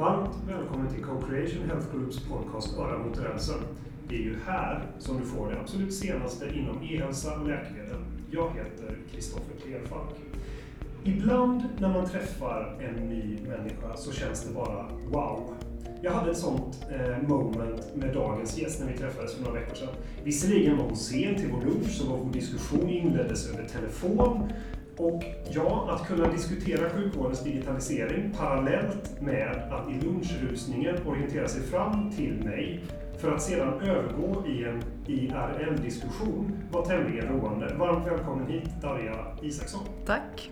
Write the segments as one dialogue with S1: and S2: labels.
S1: Varmt välkommen till Co-Creation Health Groups podcast Öra mot rälsen. Det är ju här som du får det absolut senaste inom e-hälsa och läkemedel. Jag heter Kristoffer Klerfalk. Ibland när man träffar en ny människa så känns det bara wow. Jag hade ett sånt eh, moment med dagens gäst när vi träffades för några veckor sedan. Visserligen var hon sen till vår lunch, så vår diskussion inleddes över telefon. Och ja, att kunna diskutera sjukvårdens digitalisering parallellt med att i lunchrusningen orientera sig fram till mig för att sedan övergå i en IRL-diskussion var tämligen roande. Varmt välkommen hit Darja Isaksson.
S2: Tack.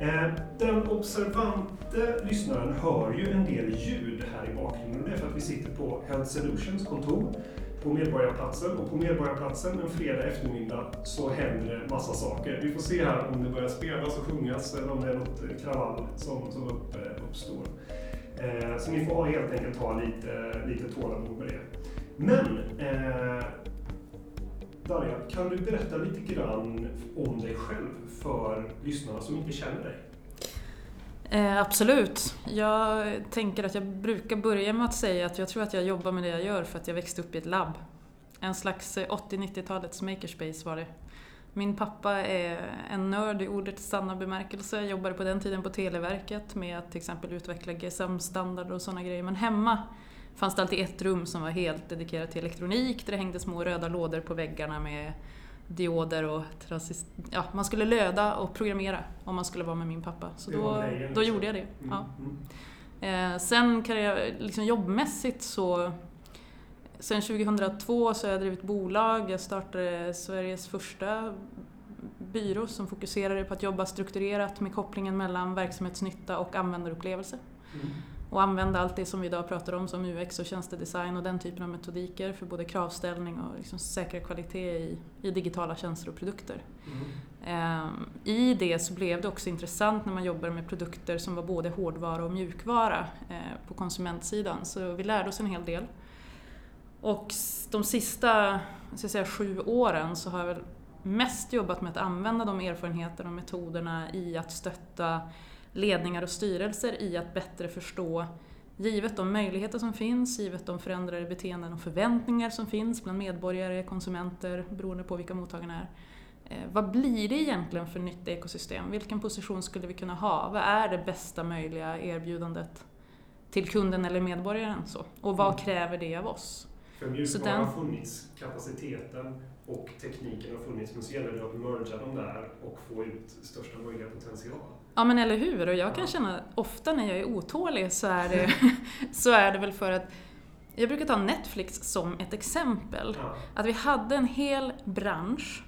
S1: Eh, den observante lyssnaren hör ju en del ljud här i bakgrunden. Det är för att vi sitter på Health Solutions kontor på Medborgarplatsen. Och på Medborgarplatsen en fredag eftermiddag så händer det massa saker. Vi får se här om det börjar spelas och sjungas eller om det är något kravall som, som upp, eh, uppstår. Eh, så ni får helt enkelt ha lite, lite tålamod med det. Men eh, Darja, kan du berätta lite grann om dig själv för lyssnarna som inte känner dig?
S2: Eh, absolut. Jag tänker att jag brukar börja med att säga att jag tror att jag jobbar med det jag gör för att jag växte upp i ett labb. En slags eh, 80-90-talets makerspace var det. Min pappa är en nörd i ordets sanna bemärkelse. Jag jobbade på den tiden på Televerket med att till exempel utveckla GSM-standard och sådana grejer. Men hemma fanns det alltid ett rum som var helt dedikerat till elektronik där det hängde små röda lådor på väggarna med dioder och transist ja, man skulle löda och programmera om man skulle vara med min pappa. Så då, då gjorde jag det. Mm, ja. Mm. Eh, sen kan jag, liksom jobbmässigt så Sen 2002 så har jag drivit bolag. Jag startade Sveriges första byrå som fokuserade på att jobba strukturerat med kopplingen mellan verksamhetsnytta och användarupplevelse. Mm och använda allt det som vi idag pratar om som UX och tjänstedesign och den typen av metodiker för både kravställning och liksom säkra kvalitet i, i digitala tjänster och produkter. Mm. I det så blev det också intressant när man jobbar med produkter som var både hårdvara och mjukvara eh, på konsumentsidan, så vi lärde oss en hel del. Och de sista ska säga, sju åren så har jag väl mest jobbat med att använda de erfarenheterna och metoderna i att stötta ledningar och styrelser i att bättre förstå Givet de möjligheter som finns, givet de förändrade beteenden och förväntningar som finns bland medborgare, konsumenter, beroende på vilka mottagarna är. Eh, vad blir det egentligen för nytt ekosystem? Vilken position skulle vi kunna ha? Vad är det bästa möjliga erbjudandet till kunden eller medborgaren? Så? Och vad mm. kräver det av oss?
S1: För mjukvaran har funnits, kapaciteten och tekniken har funnits, men så gäller det att mergea dem där och få ut största möjliga potential.
S2: Ja men eller hur, och jag kan känna ofta när jag är otålig så är det, så är det väl för att jag brukar ta Netflix som ett exempel. Att vi hade en hel bransch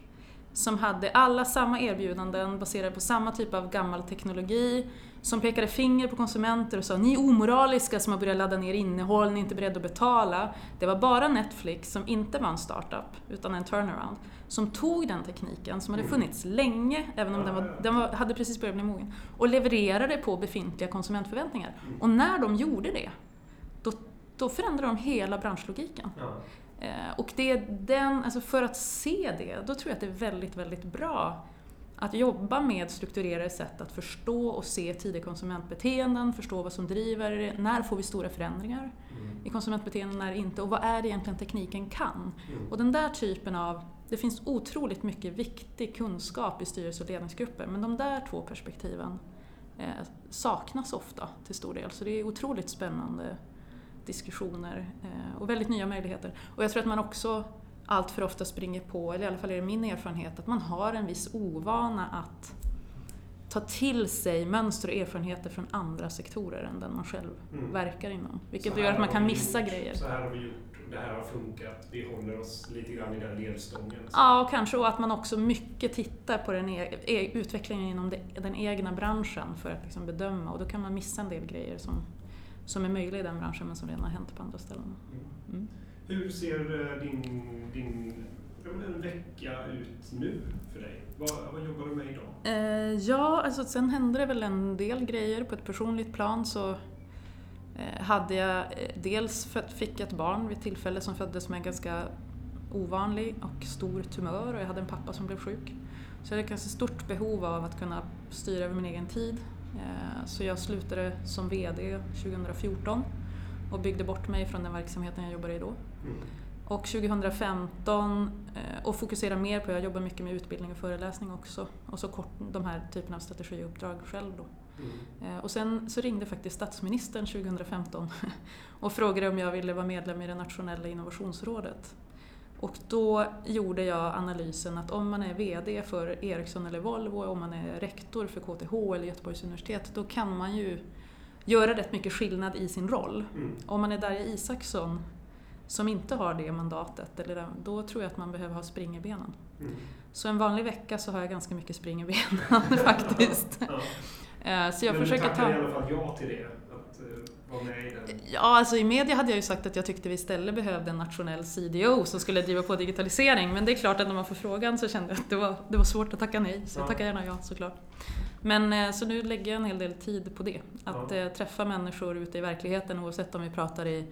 S2: som hade alla samma erbjudanden baserade på samma typ av gammal teknologi som pekade finger på konsumenter och sa ni är omoraliska som har börjat ladda ner innehåll, ni är inte beredda att betala. Det var bara Netflix, som inte var en startup, utan en turnaround, som tog den tekniken som hade mm. funnits länge, även om den, var, den var, hade precis börjat bli mogen, och levererade på befintliga konsumentförväntningar. Och när de gjorde det, då, då förändrade de hela branschlogiken. Eh, och det är den, alltså för att se det, då tror jag att det är väldigt, väldigt bra att jobba med strukturerade sätt att förstå och se tidiga konsumentbeteenden, förstå vad som driver när får vi stora förändringar mm. i konsumentbeteenden, när inte och vad är det egentligen tekniken kan? Mm. Och den där typen av, det finns otroligt mycket viktig kunskap i styrelse och ledningsgrupper men de där två perspektiven eh, saknas ofta till stor del så det är otroligt spännande diskussioner eh, och väldigt nya möjligheter. Och jag tror att man också allt för ofta springer på, eller i alla fall är det min erfarenhet, att man har en viss ovana att ta till sig mönster och erfarenheter från andra sektorer än den man själv mm. verkar inom. Vilket gör att man kan missa
S1: gjort,
S2: grejer.
S1: Så här har vi gjort, det här har funkat, vi håller oss lite grann i den ledstången.
S2: Ja, och kanske och att man också mycket tittar på den e e utvecklingen inom det, den egna branschen för att liksom bedöma och då kan man missa en del grejer som, som är möjliga i den branschen men som redan har hänt på andra ställen. Mm.
S1: Hur ser eh, din, din en vecka ut nu för dig? Vad, vad jobbar du med idag?
S2: Eh, ja, alltså sen hände det väl en del grejer. På ett personligt plan så eh, hade jag eh, dels fött, fick ett barn vid tillfälle som föddes med en ganska ovanlig och stor tumör och jag hade en pappa som blev sjuk. Så jag hade ett ganska stort behov av att kunna styra över min egen tid så jag slutade som VD 2014 och byggde bort mig från den verksamheten jag jobbade i då.
S1: Mm.
S2: Och 2015 eh, och fokusera mer på, jag jobbar mycket med utbildning och föreläsning också, och så kort de här typen av strategiuppdrag själv då.
S1: Mm.
S2: Eh, Och sen så ringde faktiskt statsministern 2015 och frågade om jag ville vara medlem i det nationella innovationsrådet. Och då gjorde jag analysen att om man är VD för Ericsson eller Volvo, om man är rektor för KTH eller Göteborgs universitet, då kan man ju göra rätt mycket skillnad i sin roll.
S1: Mm.
S2: Om man är Darja Isaksson som inte har det mandatet, eller då tror jag att man behöver ha spring i benen.
S1: Mm.
S2: Så en vanlig vecka så har jag ganska mycket spring i benen faktiskt.
S1: Ja.
S2: Eh, Så jag
S1: Men
S2: försöker ta...
S1: i alla fall ja till det, att med i den.
S2: Ja, alltså i media hade jag ju sagt att jag tyckte vi istället behövde en nationell CDO som skulle driva på digitalisering. Men det är klart att när man får frågan så kände jag att det var, det var svårt att tacka nej. Så jag
S1: Ja.
S2: tackar gärna ja såklart. Men eh, så nu lägger jag en hel del tid på det. Att
S1: Ja.
S2: eh, träffa människor ute i verkligheten oavsett om vi pratar i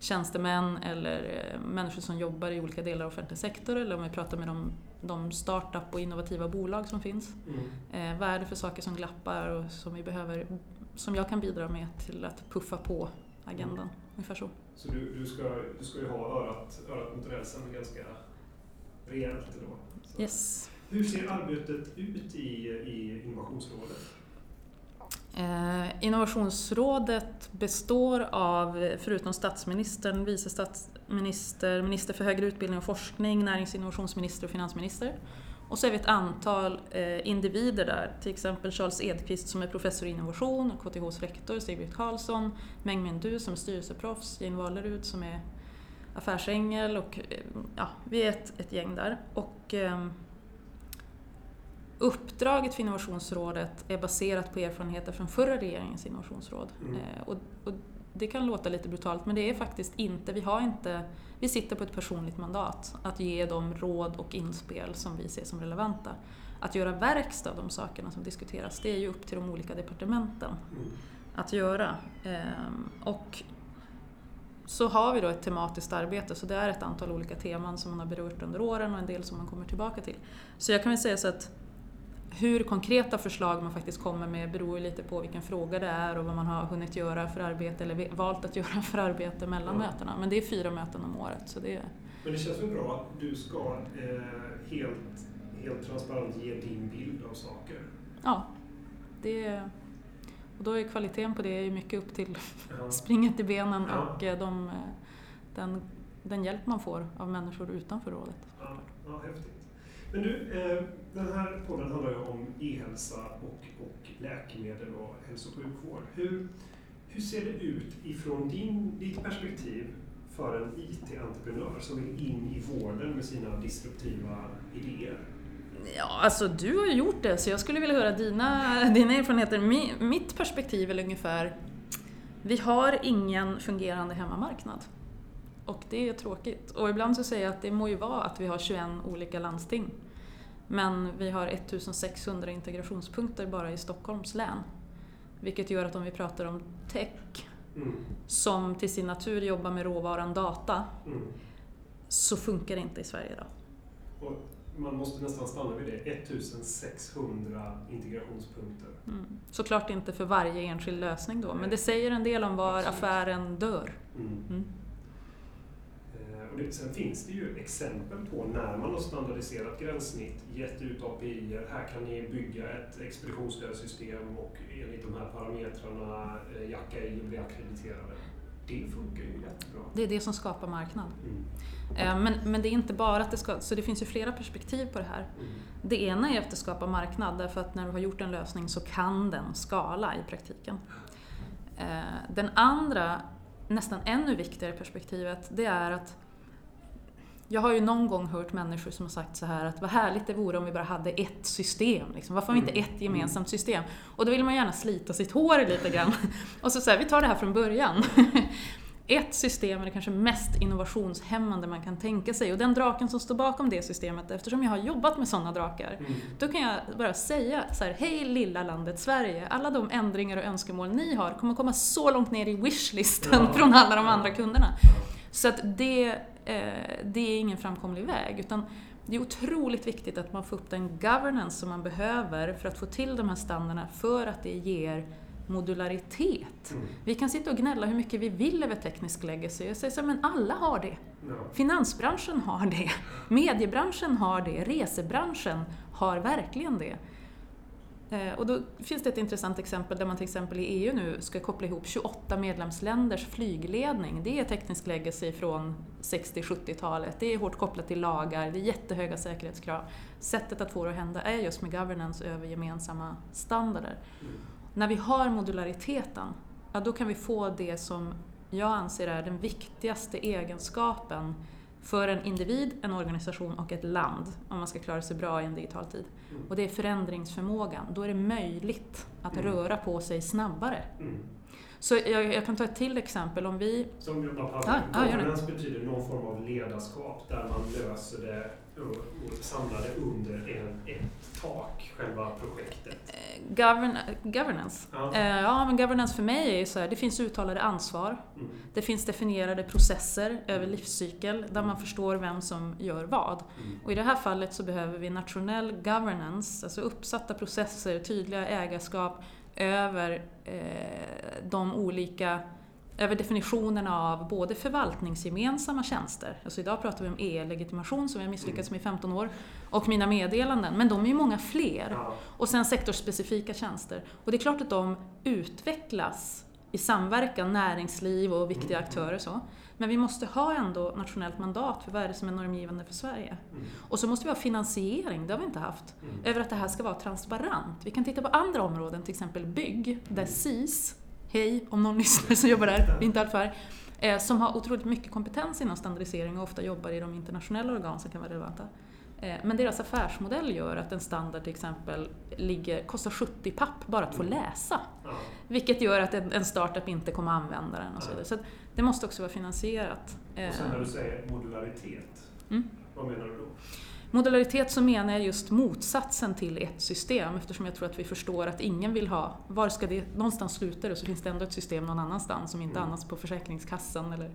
S2: tjänstemän eller eh, människor som jobbar i olika delar av offentlig sektor eller om vi pratar med de, de startup och innovativa bolag som finns.
S1: Mm.
S2: Eh, vad är det för saker som glappar och som vi behöver, som jag kan bidra med till att puffa på agendan. Ungefär så.
S1: Så du, du, ska, du ska ju ha örat, örat mot rälsen ganska rejält då. Så.
S2: Yes.
S1: Hur ser arbetet ut i, i Innovationsrådet?
S2: Eh, innovationsrådet består av, förutom statsministern, vice statsminister, minister för högre utbildning och forskning, näringsinnovationsminister och finansminister. Och så är vi ett antal eh, individer där, till exempel Charles Edqvist som är professor i innovation, KTHs rektor, Sigrid Karlsson, Meng Mindu som är styrelseproffs, Jane Wallerud som är affärsängel och eh, ja, vi är ett, ett gäng där. Och, ehm, Uppdraget för innovationsrådet är baserat på erfarenheter från förra regeringens innovationsråd.
S1: Mm.
S2: Eh, och, och det kan låta lite brutalt men det är faktiskt inte, vi har inte, vi sitter på ett personligt mandat att ge de råd och inspel som vi ser som relevanta. Att göra verkstad av de sakerna som diskuteras, det är ju upp till de olika departementen
S1: Mm.
S2: att göra. Ehm, Och så har vi då ett tematiskt arbete, så det är ett antal olika teman som man har berört under åren och en del som man kommer tillbaka till. Så jag kan väl säga så att hur konkreta förslag man faktiskt kommer med beror lite på vilken fråga det är och vad man har hunnit göra för arbete eller valt att göra för arbete mellan
S1: Ja.
S2: mötena. Men det är fyra möten om året. Så det är,
S1: Men det känns väl bra att du ska eh, helt, helt transparent ge din bild av saker?
S2: ja, det är, och då är kvaliteten på det mycket upp till
S1: Ja.
S2: springet i benen
S1: Ja.
S2: och eh, de, eh, den, den hjälp man får av människor utanför rådet.
S1: Ja, ja, häftigt. Men du, eh, den här podden handlar ju om e-hälsa och, och läkemedel och hälso och sjukvård. Hur, hur ser det ut ifrån din, ditt perspektiv för en IT-entreprenör som vill in i vården med sina disruptiva idéer?
S2: Ja, alltså du har ju gjort det så jag skulle vilja höra dina, dina erfarenheter. Mi, mitt perspektiv är väl ungefär, vi har ingen fungerande hemmamarknad. Och det är tråkigt. Och ibland så säger jag att det må ju vara att vi har 21 olika landsting. Men vi har 1600 integrationspunkter bara i Stockholms län. Vilket gör att om vi pratar om tech,
S1: Mm.
S2: som till sin natur jobbar med råvaran data,
S1: Mm.
S2: så funkar det inte i Sverige idag.
S1: Och man måste nästan stanna vid det. 1600 integrationspunkter.
S2: Mm. Såklart inte för varje enskild lösning då, men det säger en del om var
S1: Absolut.
S2: affären dör.
S1: Mm. Det, sen finns det ju exempel på när man har standardiserat gränssnitt, gett ut API, här kan ni bygga ett expeditionsstödsystem och enligt de här parametrarna eh, jacka i och bli akkrediterade. Det funkar ju jättebra.
S2: Det är det som skapar marknad.
S1: Mm.
S2: Eh, Men, men det är inte bara att det ska, så det finns ju flera perspektiv på det här.
S1: Mm.
S2: Det ena är att det skapar marknad, därför att när du har gjort en lösning så kan den skala i praktiken. Eh, Den andra, nästan ännu viktigare perspektivet, det är att jag har ju någon gång hört människor som har sagt så här att vad härligt det vore om vi bara hade ett system. Liksom. Varför har vi inte
S1: Mm.
S2: ett gemensamt system? Och då vill man gärna slita sitt hår lite grann. Och så säger vi tar det här från början. Ett system är det kanske mest innovationshämmande man kan tänka sig. Och den draken som står bakom det systemet, eftersom jag har jobbat med sådana drakar,
S1: Mm.
S2: då kan jag bara säga så här, hej lilla landet Sverige, alla de ändringar och önskemål ni har kommer komma så långt ner i wishlisten
S1: Ja.
S2: från alla de andra kunderna. Så att det, det är ingen framkomlig väg. Utan det är otroligt viktigt att man får upp den governance som man behöver för att få till de här standarderna för att det ger modularitet.
S1: Mm.
S2: Vi kan sitta och gnälla hur mycket vi vill över teknisk legacy. Jag säger så här, men alla har det.
S1: Ja.
S2: Finansbranschen har det, mediebranschen har det, resebranschen har verkligen det. Eh, och då finns det ett intressant exempel där man till exempel i EU nu ska koppla ihop 28 medlemsländers flygledning. Det är teknisk legacy från 60-70-talet. Det är hårt kopplat till lagar, det är jättehöga säkerhetskrav. Sättet att få det att hända är just med governance över gemensamma standarder.
S1: Mm.
S2: När vi har modulariteten, ja, då kan vi få det som jag anser är den viktigaste egenskapen för en individ, en organisation och ett land om man ska klara sig bra i en digital tid.
S1: Mm.
S2: Och det är förändringsförmågan. Då är det möjligt att
S1: Mm.
S2: röra på sig snabbare.
S1: Mm.
S2: Så jag, jag kan ta ett till exempel. Om vi...
S1: Som jag bara
S2: gör det.
S1: governance betyder någon form av ledarskap där man löser det och samlar det under en, ett tak, själva projektet.
S2: eh, Govern, governance.
S1: Ja.
S2: Eh, Ja, men governance för mig är ju så här, det finns uttalade ansvar.
S1: Mm.
S2: Det finns definierade processer över livscykel där man förstår vem som gör vad.
S1: Mm.
S2: Och i det här fallet så behöver vi nationell governance, alltså uppsatta processer, tydliga ägarskap över eh, de olika över definitionerna av både förvaltningsgemensamma tjänster, alltså idag pratar vi om e-legitimation som vi har misslyckats med i 15 år, och mina meddelanden, men de är ju många fler. Och sen sektorsspecifika tjänster. Och det är klart att de utvecklas i samverkan, näringsliv och viktiga
S1: Mm.
S2: aktörer så. Men vi måste ha ändå nationellt mandat för vad är det som är normgivande för Sverige.
S1: Mm.
S2: Och så måste vi ha finansiering, det har vi inte haft,
S1: Mm.
S2: över att det här ska vara transparent. Vi kan titta på andra områden, till exempel bygg, där SIS, hej om någon lyssnar som jobbar där, det är inte allt för eh, som har otroligt mycket kompetens inom standardisering och ofta jobbar i de internationella organ som kan vara relevanta. Eh, Men deras affärsmodell gör att en standard till exempel ligger, kostar 70 papp bara att få
S1: Mm.
S2: läsa.
S1: Ja.
S2: Vilket gör att en en startup inte kommer använda den och så vidare. Så det måste också vara finansierat. Eh,
S1: Och sen när du säger modularitet,
S2: Mm.
S1: vad menar du då?
S2: Modularitet så menar jag just motsatsen till ett system eftersom jag tror att vi förstår att ingen vill ha, var ska det, någonstans slutar det så finns det ändå ett system någon annanstans som inte
S1: Mm.
S2: annars på Försäkringskassan eller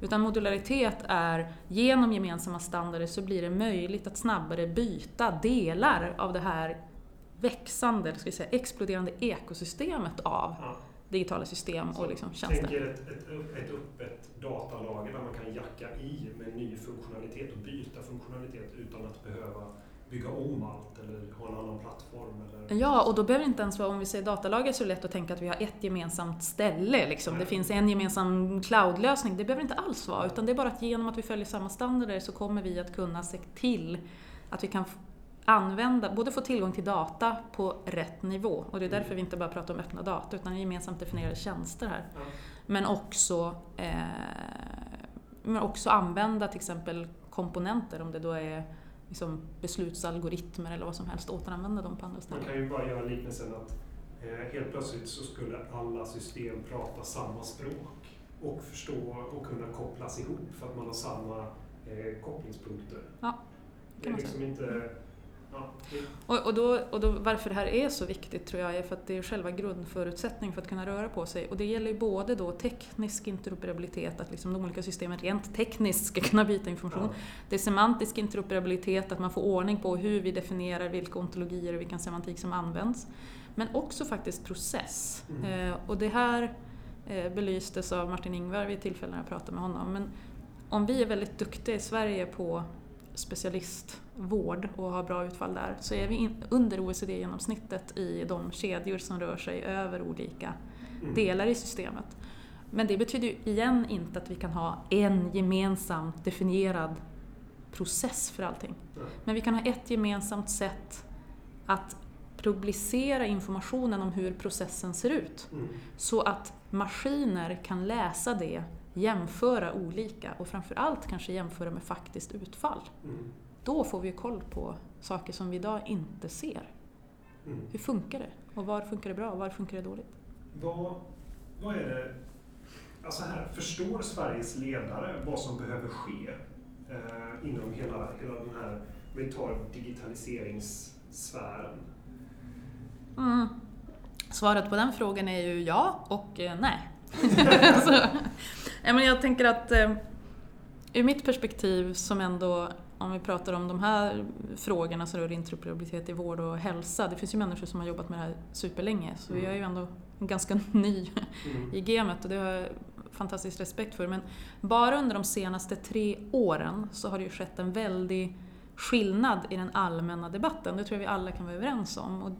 S2: utan modularitet är, genom gemensamma standarder så blir det möjligt att snabbare byta delar av det här växande, ska vi säga, exploderande ekosystemet av
S1: Ja.
S2: digitala system och liksom
S1: Tänk
S2: tjänster.
S1: er ett, ett, ett öppet datalager där man kan jacka i med ny funktionalitet och byta funktionalitet utan att behöva bygga om allt eller ha en annan plattform. Eller...
S2: Ja, och då behöver det inte ens vara, om vi säger datalager så är det lätt att tänka att vi har ett gemensamt ställe. Liksom. Det finns en gemensam cloudlösning. Det behöver inte alls vara, utan det är bara att genom att vi följer samma standarder så kommer vi att kunna se till att vi kan använda, både få tillgång till data på rätt nivå. Och det är därför vi inte bara pratar om öppna data, utan gemensamt definierade tjänster här.
S1: Ja.
S2: Men också, eh, men också använda till exempel komponenter, om det då är liksom beslutsalgoritmer eller vad som helst, återanvända dem på andra ställen.
S1: Man kan ju bara göra liknelsen att eh, helt plötsligt så skulle alla system prata samma språk och förstå och kunna kopplas ihop för att man har samma eh, kopplingspunkter.
S2: Ja,
S1: Det är liksom inte...
S2: Och, och, då, och då, varför det här är så viktigt tror jag är för att det är själva grundförutsättningen för att kunna röra på sig. Och det gäller ju både då teknisk interoperabilitet, att liksom de olika systemen rent tekniskt ska kunna byta information.
S1: ja.
S2: Det är semantisk interoperabilitet, att man får ordning på hur vi definierar vilka ontologier och vilken semantik som används. Men också faktiskt process.
S1: Mm.
S2: Eh, och det här eh, belystes av Martin Ingvar vid tillfällen jag pratade med honom. Men om vi är väldigt duktiga i Sverige på specialistvård och har bra utfall där så är vi under OECD-genomsnittet i de kedjor som rör sig över olika
S1: Mm.
S2: delar i systemet. Men det betyder ju igen inte att vi kan ha en gemensamt definierad process för allting. Men vi kan ha ett gemensamt sätt att publicera informationen om hur processen ser ut.
S1: Mm.
S2: Så att maskiner kan läsa det, jämföra olika och framförallt kanske jämföra med faktiskt utfall.
S1: Mm.
S2: Då får vi koll på saker som vi idag inte ser.
S1: Mm.
S2: Hur funkar det? Och var funkar det bra och var funkar det dåligt?
S1: Vad, vad är det... Alltså här, förstår Sveriges ledare vad som behöver ske eh, inom hela, hela den här, vi tar digitaliseringssfären?
S2: Mm. Svaret på den frågan är ju ja och eh, nej. Så, jag tänker att eh, ur mitt perspektiv som ändå om vi pratar om de här frågorna som rör interoperabilitet i vård och hälsa. Det finns ju människor som har jobbat med det här superlänge så mm. jag är ju ändå ganska ny mm. i gamet och det har jag fantastisk respekt för. Men bara under de senaste tre åren så har det ju skett en väldig skillnad i den allmänna debatten. Det tror jag vi alla kan vara överens om. Och,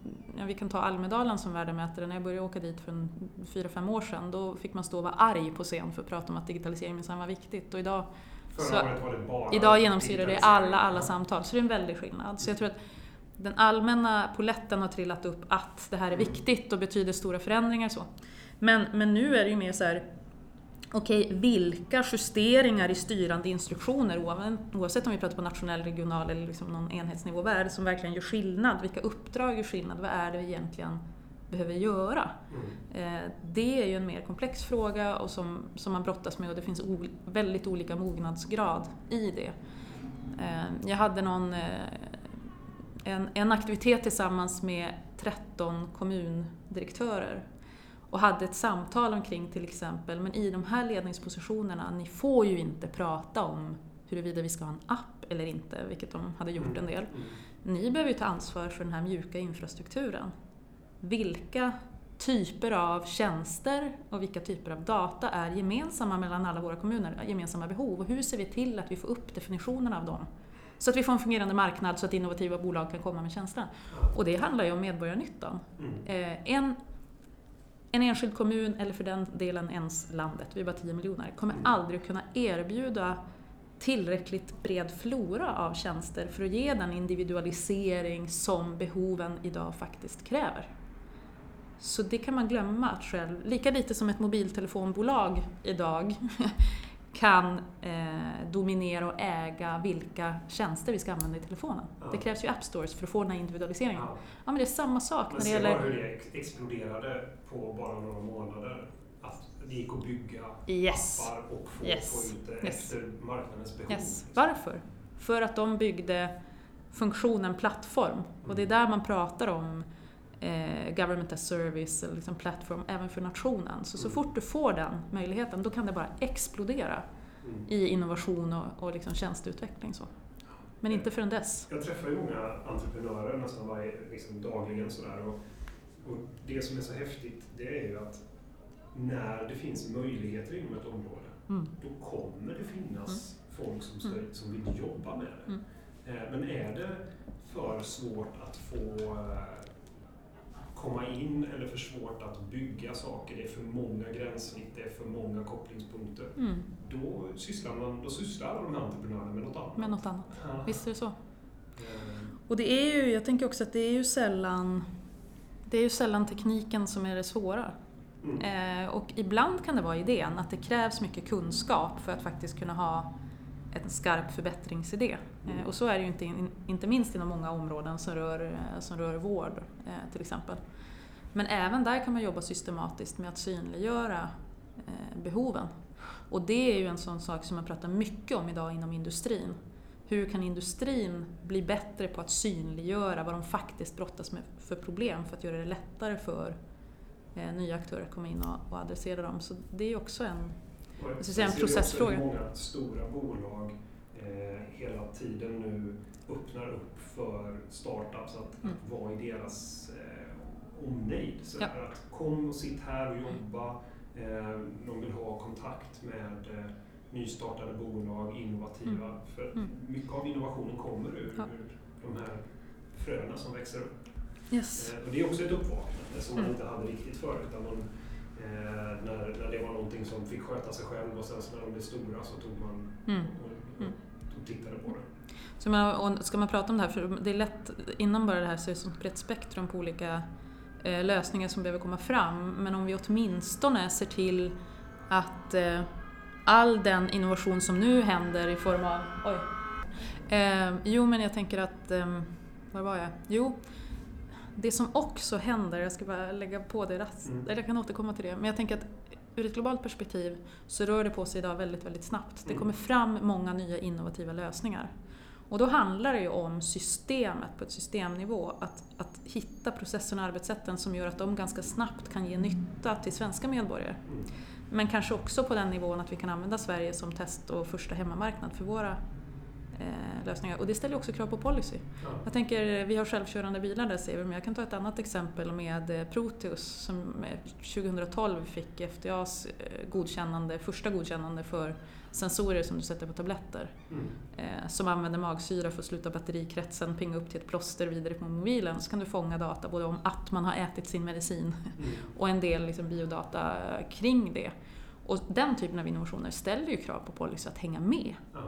S2: vi kan ta Almedalen som värdemätare. När jag började åka dit för fyra, fem år sedan då fick man stå och vara arg på scen för att prata om att digitalisering minsann var viktigt. Och idag, så, idag genomsyrar det alla, alla samtal. Så det är en väldig skillnad. Så jag tror att den allmänna poletten har trillat upp att det här är mm. viktigt och betyder stora förändringar. Så. Men, men nu är det ju mer så här okej, vilka justeringar i styrande instruktioner, oavsett om vi pratar på nationell, regional eller liksom någon enhetsnivå, vad är det som verkligen gör skillnad? Vilka uppdrag gör skillnad? Vad är det vi egentligen behöver göra? Mm. Eh, det är ju en mer komplex fråga och som, som man brottas med och det finns väldigt olika mognadsgrad i det. Eh, jag hade någon, eh, en, en aktivitet tillsammans med 13 kommundirektörer och hade ett samtal omkring till exempel, men i de här ledningspositionerna, ni får ju inte prata om huruvida vi ska ha en app eller inte, vilket de hade gjort en del. Mm. Ni behöver ju ta ansvar för den här mjuka infrastrukturen. Vilka typer av tjänster och vilka typer av data är gemensamma mellan alla våra kommuner, gemensamma behov? Och hur ser vi till att vi får upp definitionen av dem? Så att vi får en fungerande marknad så att innovativa bolag kan komma med tjänsterna. Och det handlar ju om medborgarnyttan. Mm. Eh, en en enskild kommun, eller för den delen ens landet, vi är bara 10 miljoner, kommer mm. aldrig kunna erbjuda tillräckligt bred flora av tjänster för att ge den individualisering som behoven idag faktiskt kräver. Så det kan man glömma att själv, lika lite som ett mobiltelefonbolag idag kan eh, dominera och äga vilka tjänster vi ska använda i telefonen. Ja. Det krävs ju app stores för att få den här individualiseringen. Ja, ja men det är samma sak
S1: men när det gäller... Men se bara hur det exploderade på bara några månader. Att det gick att bygga yes. appar och få, yes. få ut det yes. efter marknadens behov. Yes.
S2: Varför? För att de byggde funktionen plattform. Mm. Och det är mm. där man pratar om eh, government as service, eller liksom plattform, även för nationen. Så, så mm. fort du får den möjligheten, då kan det bara explodera mm. i innovation och, och liksom tjänsteutveckling. Så. Men inte förrän dess.
S1: Jag träffar ju många entreprenörer nästan varje, liksom dagligen sådär. Och, och det som är så häftigt, det är ju att när det finns möjligheter inom ett område, mm. då kommer det finnas mm. folk som, ska, mm. som vill jobba med det. Eh, men är det för svårt att få eh, komma in eller för svårt att bygga saker, det är för många gränssnitt, det är för många kopplingspunkter. Mm. Då, sysslar man, då sysslar alla de här entreprenörerna med något annat.
S2: Med något annat, ja. visst är det så. Mm. Och det är ju, jag tänker också att det är ju sällan, det är ju sällan tekniken som är det svåra. Mm. Eh, och ibland kan det vara idén, att det krävs mycket kunskap för att faktiskt kunna ha en skarp förbättringsidé. Eh, och så är det ju inte, inte minst inom många områden som rör, eh, som rör vård eh, till exempel. Men även där kan man jobba systematiskt med att synliggöra behoven. Och det är ju en sån sak som man pratar mycket om idag inom industrin. Hur kan industrin bli bättre på att synliggöra vad de faktiskt brottas med för problem för att göra det lättare för nya aktörer att komma in och adressera dem. Så det är ju också en jag ska säga en processfråga.
S1: Många stora bolag eh, hela tiden nu öppnar upp för startups att, mm. att vara i deras eh, omnejd. Så ja. att kom och sitt här och jobba. Eh, de vill ha kontakt med eh, nystartade bolag, innovativa. Mm. För mm. mycket av innovationen kommer ur, ja. ur de här fröna som växer upp.
S2: Yes.
S1: Eh, och det är också ett uppvaknande som man mm. inte hade riktigt förut. Utan man, när, när det var någonting som fick sköta sig själv och sen så när de blev stora så tog man mm. och, och, mm. och tittade på det.
S2: Så man, ska man prata om det här, för det är lätt, innan bara det här så är det ett brett spektrum på olika eh, lösningar som behöver komma fram, men om vi åtminstone ser till att eh, all den innovation som nu händer i form av... Oj! Eh, jo, men jag tänker att... Eh, var var jag? Jo, det som också händer, jag ska bara lägga på det, mm. eller jag kan återkomma till det, men jag tänker att ur ett globalt perspektiv så rör det på sig idag väldigt, väldigt snabbt. Det mm. kommer fram många nya innovativa lösningar. Och då handlar det ju om systemet på ett systemnivå, att, att hitta processerna och arbetssätten som gör att de ganska snabbt kan ge nytta till svenska medborgare. Mm. Men kanske också på den nivån att vi kan använda Sverige som test och första hemmamarknad för våra lösningar. Och det ställer också krav på policy.
S1: Ja.
S2: Jag tänker, vi har självkörande bilar där ser vi, men jag kan ta ett annat exempel med eh, Proteus som eh, 2012 fick FDAs eh, godkännande, första godkännande för sensorer som du sätter på tabletter.
S1: Mm.
S2: Eh, som använder magsyra för att sluta batterikretsen, pinga upp till ett plåster vidare på mobilen. Så kan du fånga data både om att man har ätit sin medicin
S1: Mm.
S2: och en del liksom biodata kring det. Och den typen av innovationer ställer ju krav på policy att hänga med.
S1: Ja.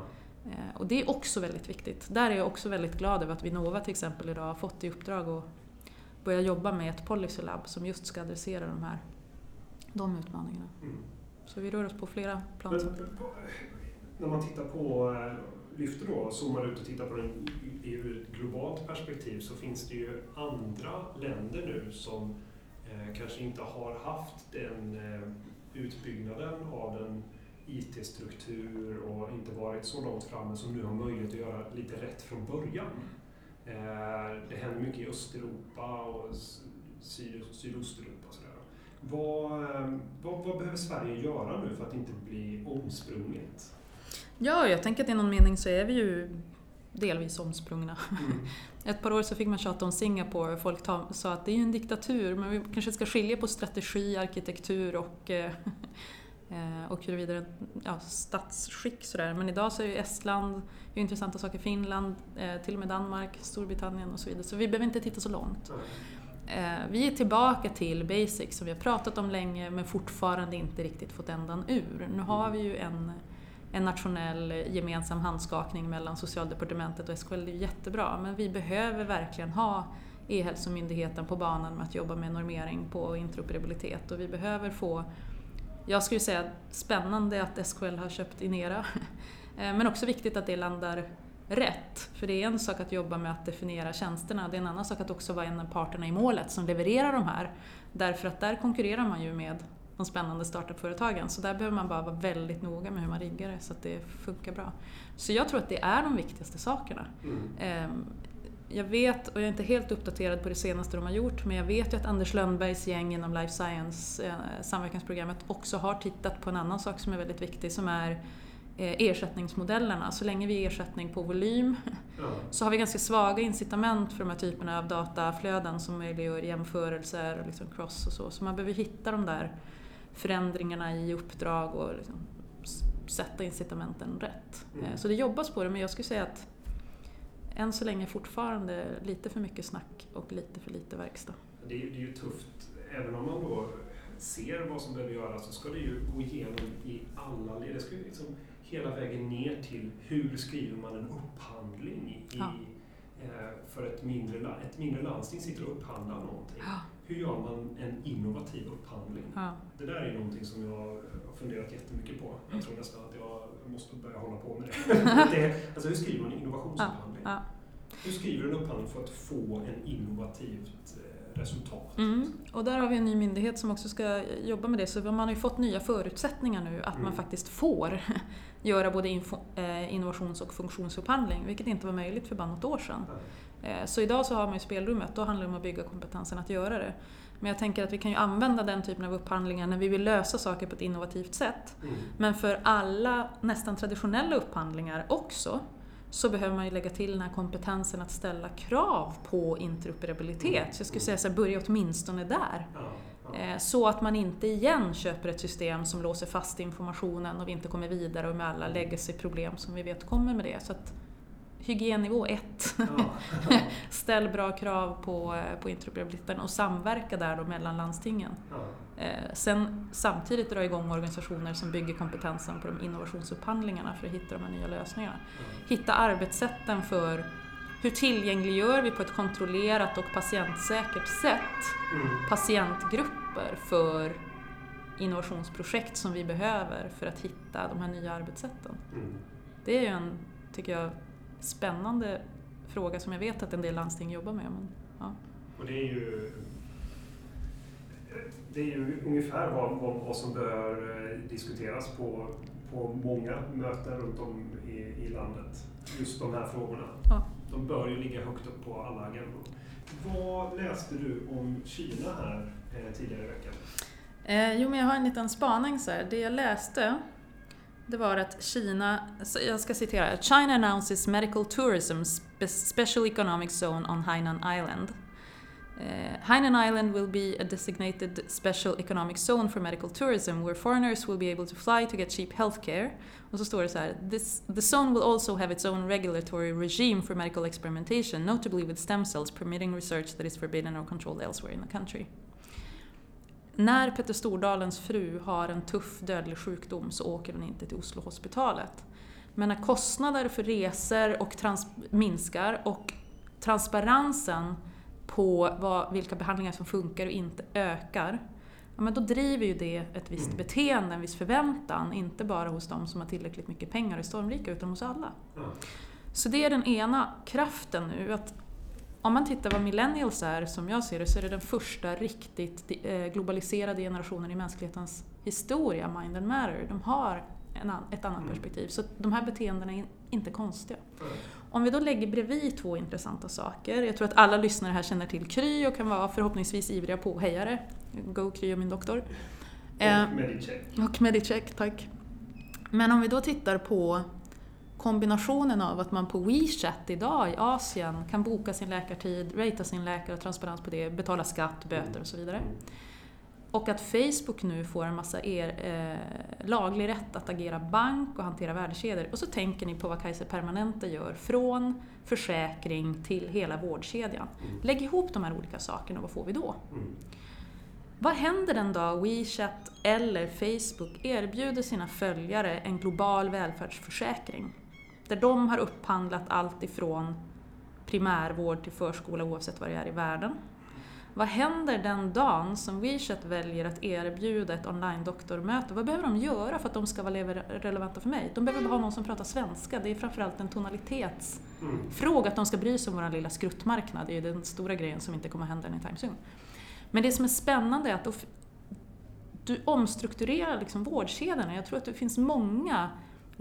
S2: Eh, Och det är också väldigt viktigt. Där är jag också väldigt glad över att Vinnova till exempel idag har fått i uppdrag att börja jobba med ett policy lab som just ska adressera de här de utmaningarna.
S1: Mm.
S2: Så vi rör oss på flera plan.
S1: Men, när man tittar på, eh, lyfter då, zoomar ut och tittar på den i- ur ett globalt perspektiv så finns det ju andra länder nu som eh, kanske inte har haft den eh, utbyggnaden av den IT-struktur och inte varit så långt framme som nu har möjlighet att göra lite rätt från början. Eh, det händer mycket i Östeuropa och syd, Sydosteuropa. och Sådär. Vad, eh, vad, vad behöver Sverige göra nu för att inte bli omsprunget?
S2: Ja, jag tänker att i någon mening så är vi ju delvis omsprungna.
S1: Mm.
S2: Ett par år så fick man tjata om Singapore och folk sa att det är ju en diktatur men vi kanske ska skilja på strategi, arkitektur och, eh, Eh, och huruvida ja, statsskick sådär. Men idag så är ju Estland, det är intressanta saker, Finland, eh, till och med Danmark, Storbritannien och så vidare. Så vi behöver inte titta så långt. Eh, vi är tillbaka till basics som vi har pratat om länge men fortfarande inte riktigt fått ändan ur. Nu har vi ju en, en nationell gemensam handskakning mellan Socialdepartementet och SKL, det är ju jättebra men vi behöver verkligen ha E-hälsomyndigheten på banan med att jobba med normering på interoperabilitet och vi behöver få, jag skulle säga spännande att SKL har köpt Inera Eh, men också viktigt att det landar rätt. För det är en sak att jobba med att definiera tjänsterna, det är en annan sak att också vara en av parterna i målet som levererar de här. Därför att där konkurrerar man ju med de spännande startup-företagen. Så där behöver man bara vara väldigt noga med hur man riggar det så att det funkar bra. Så jag tror att det är de viktigaste sakerna.
S1: Mm.
S2: Jag vet, och jag är inte helt uppdaterad på det senaste de har gjort, men jag vet ju att Anders Lönnbergs gäng inom Life Science eh, samverkansprogrammet också har tittat på en annan sak som är väldigt viktig som är eh, ersättningsmodellerna. Så länge vi ger ersättning på volym
S1: Ja.
S2: så har vi ganska svaga incitament för de här typerna av dataflöden som möjliggör jämförelser och liksom cross och så. Så man behöver hitta de där förändringarna i uppdrag och liksom sätta incitamenten rätt.
S1: Mm.
S2: Eh, Så det jobbas på det, men jag skulle säga att än så länge fortfarande lite för mycket snack och lite för lite verkstad.
S1: Det, är, det är ju tufft, även om man då ser vad som behöver göras så ska det ju gå igenom i alla led. Det ska ju liksom hela vägen ner till hur skriver man en upphandling i,
S2: Ja.
S1: eh, för ett mindre, ett mindre landsting sitter och upphandlar någonting.
S2: Ja.
S1: Hur gör man en innovativ upphandling?
S2: Ja.
S1: Det där är någonting som jag har funderat jättemycket på. Jag tror nästan att måste börja hålla på med det. det alltså hur skriver man innovationsupphandling?
S2: Ja.
S1: Hur skriver du en upphandling för att få en innovativt eh, resultat?
S2: Mm. Och där har vi en ny myndighet som också ska jobba med det. Så man har ju fått nya förutsättningar nu att man
S1: Mm.
S2: faktiskt får göra både info, eh, innovations och funktionsupphandling, vilket inte var möjligt för bara något år sedan. Eh, Så idag så har man ju spelrummet, då handlar det om att bygga kompetensen att göra det. Men jag tänker att vi kan ju använda den typen av upphandlingar när vi vill lösa saker på ett innovativt sätt.
S1: Mm.
S2: Men för alla nästan traditionella upphandlingar också så behöver man ju lägga till den här kompetensen att ställa krav på interoperabilitet. Så jag skulle säga så här, börja åtminstone där. Eh, Så att man inte igen köper ett system som låser fast informationen och vi inte kommer vidare och med alla legacy-problem som vi vet kommer med det. Så att hygiennivå 1.
S1: Ja,
S2: Ställ bra krav på, på interoperabiliteten och samverka där då mellan landstingen.
S1: ja,
S2: Eh, Sen samtidigt dra igång organisationer som bygger kompetensen på de innovationsupphandlingarna för att hitta de här nya lösningarna.
S1: ja.
S2: Hitta arbetssätten för hur tillgängliggör vi på ett kontrollerat och patientsäkert sätt
S1: Mm.
S2: patientgrupper för innovationsprojekt som vi behöver för att hitta de här nya arbetssätten.
S1: Mm.
S2: Det är ju en, tycker jag, spännande fråga som jag vet att en del landsting jobbar med. Men, ja.
S1: Och det är ju det är ju ungefär vad, vad, vad som bör eh, diskuteras på, på många möten runt om i, i landet. Just de här frågorna.
S2: Ja.
S1: De bör ju ligga högt upp på alla agendor. Vad läste du om Kina här eh, tidigare i veckan?
S2: Eh, jo, men jag har en liten spaning så här. Det jag läste det var att Kina, jag ska citera, China announces medical tourism special economic zone on Hainan Island. Uh, Hainan Island will be a designated special economic zone for medical tourism where foreigners will be able to fly to get cheap healthcare. Och så står det så här, This, the zone will also have its own regulatory regime for medical experimentation, notably with stem cells permitting research that is forbidden or controlled elsewhere in the country. När Petter Stordalens fru har en tuff dödlig sjukdom så åker hon inte till Oslo-hospitalet. Men när kostnader för resor och minskar och transparensen på vad, vilka behandlingar som funkar och inte ökar, ja, men då driver ju det ett visst mm. beteende, en viss förväntan, inte bara hos de som har tillräckligt mycket pengar i Stormrika, utan hos alla. Mm. Så det är den ena kraften nu, att om man tittar vad millennials är, som jag ser det, så är det den första riktigt eh, globaliserade generationen i mänsklighetens historia, Mind and Matter. De har en, ett annat mm. perspektiv, så de här beteendena är inte konstiga. Mm. Om vi då lägger bredvid två intressanta saker, jag tror att alla lyssnare här känner till Kry och kan vara förhoppningsvis ivriga påhejare. Go Kry och min doktor.
S1: Och eh, Medicheck.
S2: Och Medicheck, tack. Men om vi då tittar på kombinationen av att man på WeChat idag i Asien kan boka sin läkartid, ratea sin läkare, och transparens på det, betala skatt, böter och så vidare. Och att Facebook nu får en massa er, eh, laglig rätt att agera bank och hantera värdekedjor. Och så tänker ni på vad Kaiser Permanente gör, från försäkring till hela vårdkedjan. Mm. Lägg ihop de här olika sakerna, vad får vi då? Mm. Vad händer den dag WeChat eller Facebook erbjuder sina följare en global välfärdsförsäkring? Där de har upphandlat allt ifrån primärvård till förskola oavsett var det är i världen. Vad händer den dagen som WeChat väljer att erbjuda ett online-doktormöte? Vad behöver de göra för att de ska vara relevanta för mig? De behöver bara ha någon som pratar svenska. Det är framförallt en tonalitetsfråga, att de ska bry sig om vår lilla skruttmarknad. Det är ju den stora grejen som inte kommer att hända anytime soon. Men det som är spännande är att du omstrukturerar liksom vårdkedjorna. Jag tror att det finns många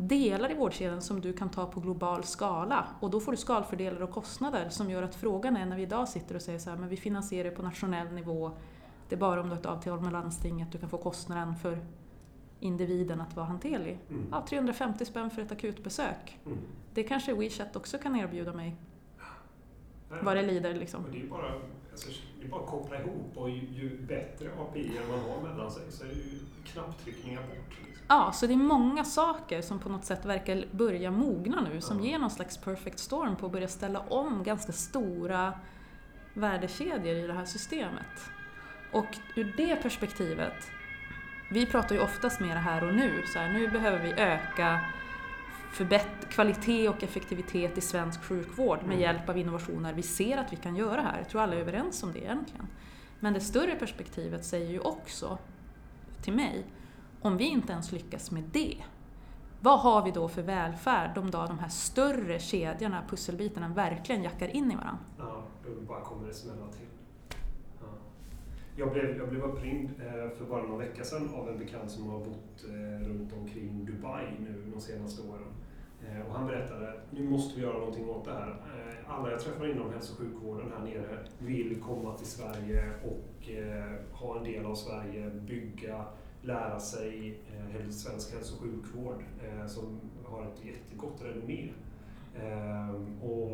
S2: delar i vårdkedjan som du kan ta på global skala och då får du skalfördelar och kostnader som gör att frågan är när vi idag sitter och säger så här, men vi finansierar på nationell nivå, det är bara om du har ett avtal med landstinget du kan få kostnaden för individen att vara hanterlig. Mm. Ja, 350 spänn för ett akutbesök. Mm. Det kanske WeChat också kan erbjuda mig. Vad det lider liksom.
S1: Det är bara Alltså, det är bara att koppla ihop och ju, ju bättre API man har mellan sig så är det ju knapptryckningar bort. Liksom.
S2: Ja, så det är många saker som på något sätt verkar börja mogna nu som ger någon slags perfect storm på att börja ställa om ganska stora värdekedjor i det här systemet. Och ur det perspektivet, vi pratar ju oftast mer här och nu, så här, nu behöver vi öka förbätt kvalitet och effektivitet i svensk sjukvård med mm. hjälp av innovationer. Vi ser att vi kan göra här. Jag tror alla är överens om det egentligen. Men det större perspektivet säger ju också till mig, om vi inte ens lyckas med det, vad har vi då för välfärd de dag de här större kedjorna, pusselbitarna, verkligen jackar in i varandra?
S1: Ja, då bara kommer det smälla till. Ja. Jag, blev, jag blev uppringd eh, för bara några veckor sedan av en bekant som har bott eh, runt omkring Dubai nu de senaste åren. Eh, och han berättade att nu måste vi göra någonting åt det här. Alla jag träffar inom hälso och sjukvården här nere vill komma till Sverige och ha en del av Sverige, bygga, lära sig svensk hälso och sjukvård som har ett jättegott renommé.
S2: Och,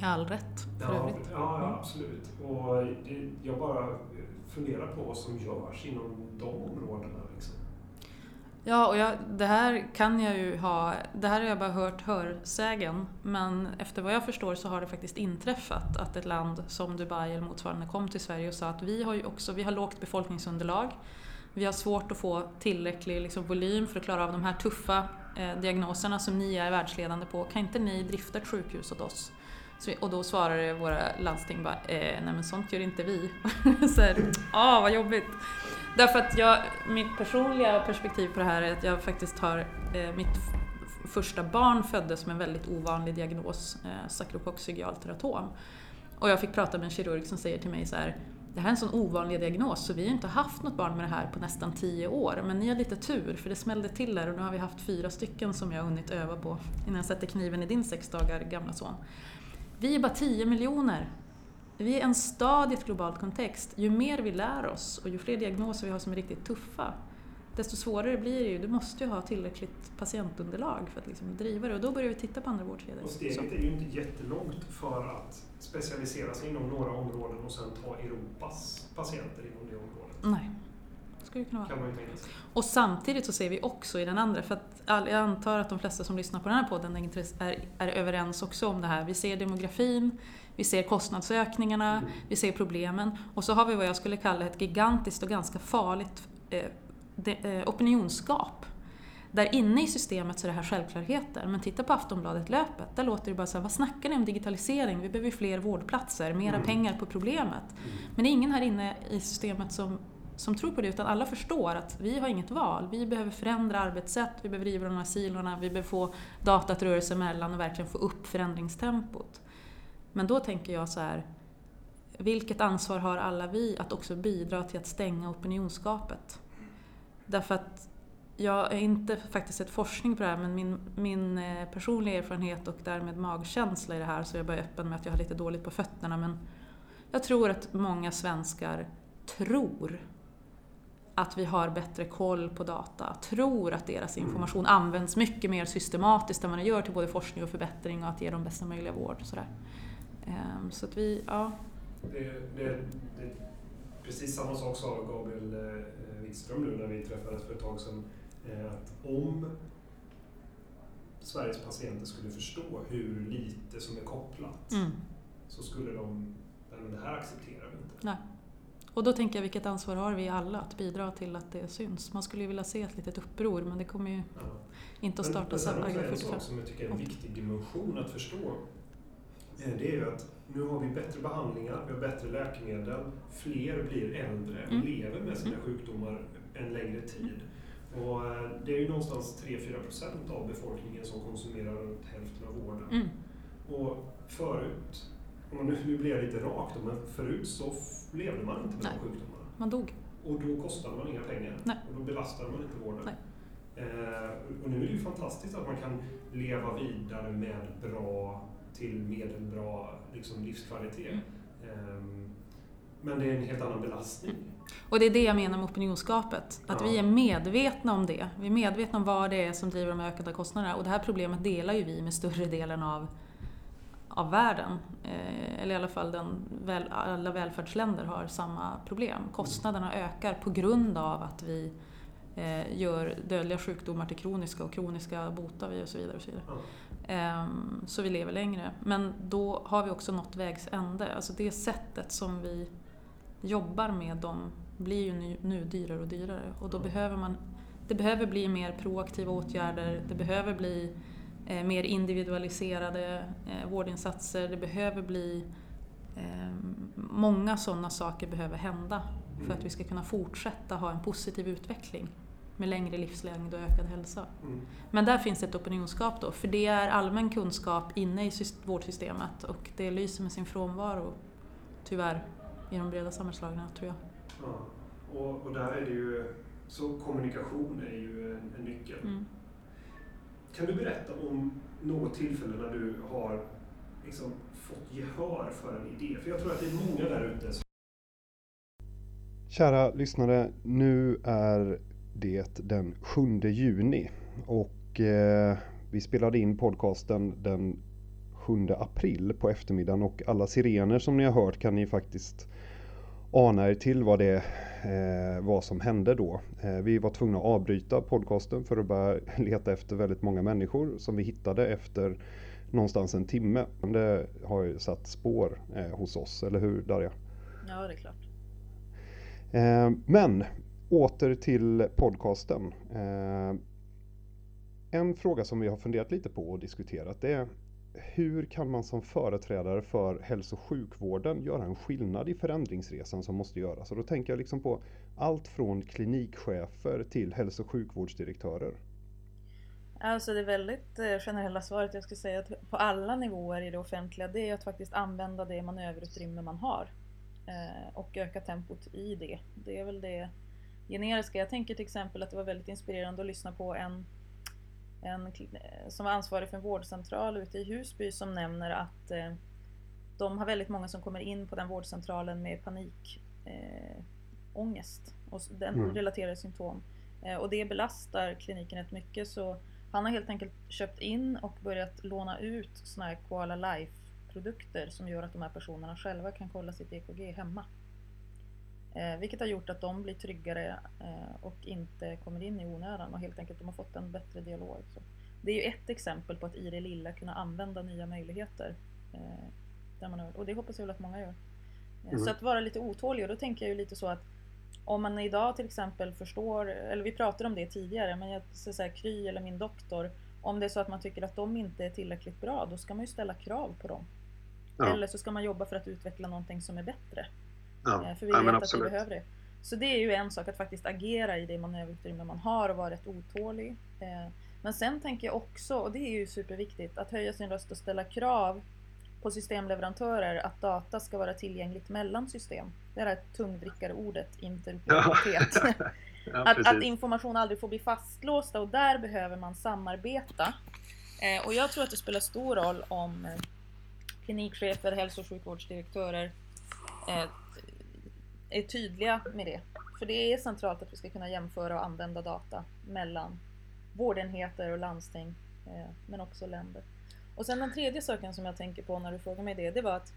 S2: Med all rätt,
S1: för ja, övrigt. Ja, ja, absolut. Och det, jag bara funderar på vad som görs inom de områdena. Liksom.
S2: Ja, och jag, det här kan jag ju ha, det här har jag bara hört hörsägen, men efter vad jag förstår så har det faktiskt inträffat att ett land som Dubai eller motsvarande kom till Sverige och sa att vi har ju också, vi har lågt befolkningsunderlag, vi har svårt att få tillräcklig liksom, volym för att klara av de här tuffa eh, diagnoserna som ni är världsledande på. Kan inte ni drifta ett sjukhus åt oss? Så, och då svarar våra landsting bara, eh, nej men sånt gör inte vi. så här, ah vad jobbigt. Därför att jag, mitt personliga perspektiv på det här är att jag faktiskt har, eh, mitt första barn föddes med en väldigt ovanlig diagnos, eh, sakrokoxial teratom. Och jag fick prata med en kirurg som säger till mig så här, det här är en sån ovanlig diagnos så vi har inte haft något barn med det här på nästan tio år. Men ni har lite tur för det smällde till där och nu har vi haft fyra stycken som jag har hunnit öva på innan jag sätter kniven i din sex dagar gamla son. Vi är bara 10 miljoner. Vi är en stad i ett globalt kontext. Ju mer vi lär oss och ju fler diagnoser vi har som är riktigt tuffa, desto svårare blir det ju. Du måste ju ha tillräckligt patientunderlag för att liksom driva det och då börjar vi titta på andra vårdkedjor.
S1: Och steget är ju inte jättelångt för att specialisera sig inom några områden och sen ta Europas patienter inom det området.
S2: Nej. Skulle kunna vara.
S1: Kan man ju tänka sig.
S2: Och samtidigt så ser vi också i den andra, för att jag antar att de flesta som lyssnar på den här podden är, är överens också om det här. Vi ser demografin, vi ser kostnadsökningarna, mm. vi ser problemen och så har vi vad jag skulle kalla ett gigantiskt och ganska farligt eh, opinionsgap. Där inne i systemet så är det här självklarheter, men titta på Aftonbladet-löpet, där låter det bara så här, vad snackar ni om digitalisering? Vi behöver fler vårdplatser, mera mm. pengar på problemet. Mm. Men det är ingen här inne i systemet som som tror på det, utan alla förstår att vi har inget val. Vi behöver förändra arbetssätt, vi behöver riva de här silorna, vi behöver få data att röra sig emellan och verkligen få upp förändringstempot. Men då tänker jag så här, vilket ansvar har alla vi att också bidra till att stänga opinionsgapet? Därför att jag har inte faktiskt sett forskning på det här men min, min eh, personliga erfarenhet och därmed magkänsla i det här, så jag bara öppen med att jag har lite dåligt på fötterna, men jag tror att många svenskar tror att vi har bättre koll på data, tror att deras mm. information används mycket mer systematiskt än vad den gör till både forskning och förbättring och att ge dem bästa möjliga vård. Och sådär. Um, så att vi, ja.
S1: Det, det, det, precis samma sak sa Gabriel eh, Wikström nu när vi träffades för ett tag sedan. Eh, att om Sveriges patienter skulle förstå hur lite som är kopplat mm. så skulle de, men det här accepterar vi inte.
S2: Nej. Och då tänker jag, vilket ansvar har vi alla att bidra till att det syns? Man skulle ju vilja se ett litet uppror, men det kommer ju ja. inte att starta
S1: sen Agenda 45. En sak som jag tycker är en viktig dimension att förstå, eh, det är ju att nu har vi bättre behandlingar, vi har bättre läkemedel, fler blir äldre och mm. lever med sina mm. sjukdomar en längre tid. Och eh, det är ju någonstans 3-4 procent av befolkningen som konsumerar runt hälften av vården. Mm. Och förut, och nu, nu blir jag lite rakt men förut så levde man inte med Nej. de sjukdomarna.
S2: Man dog.
S1: Och då kostade man inga pengar.
S2: Nej.
S1: Och då belastade man inte vården. Eh, och nu är det ju fantastiskt att man kan leva vidare med bra till medelbra liksom, livskvalitet. Mm. Eh, men det är en helt annan belastning. Mm.
S2: Och det är det jag menar med opinionsgapet. Att ja. vi är medvetna om det. Vi är medvetna om vad det är som driver de ökade kostnaderna. Och det här problemet delar ju vi med större delen av av världen. Eh, eller i alla fall den, alla välfärdsländer har samma problem. Kostnaderna ökar på grund av att vi eh, gör dödliga sjukdomar till kroniska och kroniska botar vi och så vidare. Och så, vidare. Mm. Så vi lever längre. Men då har vi också nått vägs ände. Alltså det sättet som vi jobbar med dem blir ju nu, dyrare och dyrare och då behöver man det behöver bli mer proaktiva åtgärder, det behöver bli eh, mer individualiserade eh, vårdinsatser. Det behöver bli eh, Många sådana saker behöver hända för att mm. vi ska kunna fortsätta ha en positiv utveckling med längre livslängd och ökad hälsa. Mm. Men där finns ett opinionsgap då, för det är allmän kunskap inne i vårdsystemet och det lyser med sin frånvaro, tyvärr, i de breda samhällslagren tror jag.
S1: Ja. Och, och, där är det ju, så kommunikation är ju en, en nyckel. Mm. Kan du berätta om något tillfälle när du har liksom fått gehör för en idé? För jag tror att det är många där ute som...
S3: Kära lyssnare, nu är det den 7 juni och eh, vi spelade in podcasten den 7 april på eftermiddagen och alla sirener som ni har hört kan ni faktiskt ana er till vad det eh, vad som hände då. Eh, vi var tvungna att avbryta podcasten för att börja leta efter väldigt många människor som vi hittade efter någonstans en timme. Det har ju satt spår eh, hos oss, eller hur Darja?
S2: Ja, det är klart.
S3: Eh, men åter till podcasten. Eh, en fråga som vi har funderat lite på och diskuterat det är hur kan man som företrädare för hälso och sjukvården göra en skillnad i förändringsresan som måste göras? Och då tänker jag liksom på allt från klinikchefer till hälso och sjukvårdsdirektörer.
S2: Alltså det väldigt eh, generella svaret jag skulle säga att på alla nivåer i det offentliga det är att faktiskt använda det manöverutrymme man har eh, och öka tempot i det. Det är väl det generiska. Jag tänker till exempel att det var väldigt inspirerande att lyssna på en en, eh, som var ansvarig för en vårdcentral ute i Husby som nämner att eh, de har väldigt många som kommer in på den vårdcentralen med panikångest eh, och den mm. relaterade symptom.
S4: Eh, och det belastar kliniken rätt mycket så han har helt enkelt köpt in och börjat låna ut såna här Koala Life produkter som gör att de här personerna själva kan kolla sitt EKG hemma. Eh, vilket har gjort att de blir tryggare eh, och inte kommer in i onödan och helt enkelt de har fått en bättre dialog. Så det är ju ett exempel på att i det lilla kunna använda nya möjligheter. Eh, där man, och det hoppas jag väl att många gör. Mm. Så att vara lite otålig och då tänker jag ju lite så att om man idag till exempel förstår, eller vi pratade om det tidigare, men jag säger Kry eller min doktor, om det är så att man tycker att de inte är tillräckligt bra, då ska man ju ställa krav på dem. Ja. Eller så ska man jobba för att utveckla någonting som är bättre. Ja. Eh, för vi ja, vet att vi behöver det. Så det är ju en sak att faktiskt agera i det manöverutrymme man har och vara rätt otålig. Eh, men sen tänker jag också, och det är ju superviktigt, att höja sin röst och ställa krav på systemleverantörer att data ska vara tillgängligt mellan system. Det är det här tungdrickarordet interoperabilitet. Ja. att, att, information aldrig får bli fastlåsta och där behöver man samarbeta. Eh, och jag tror att det spelar stor roll om eh, klinikchefer, hälso och sjukvårdsdirektörer eh, är tydliga med det. För det är centralt att vi ska kunna jämföra och använda data mellan vårdenheter och landsting, eh, men också länder. Och sen den tredje saken som jag tänker på när du frågar mig det, det var att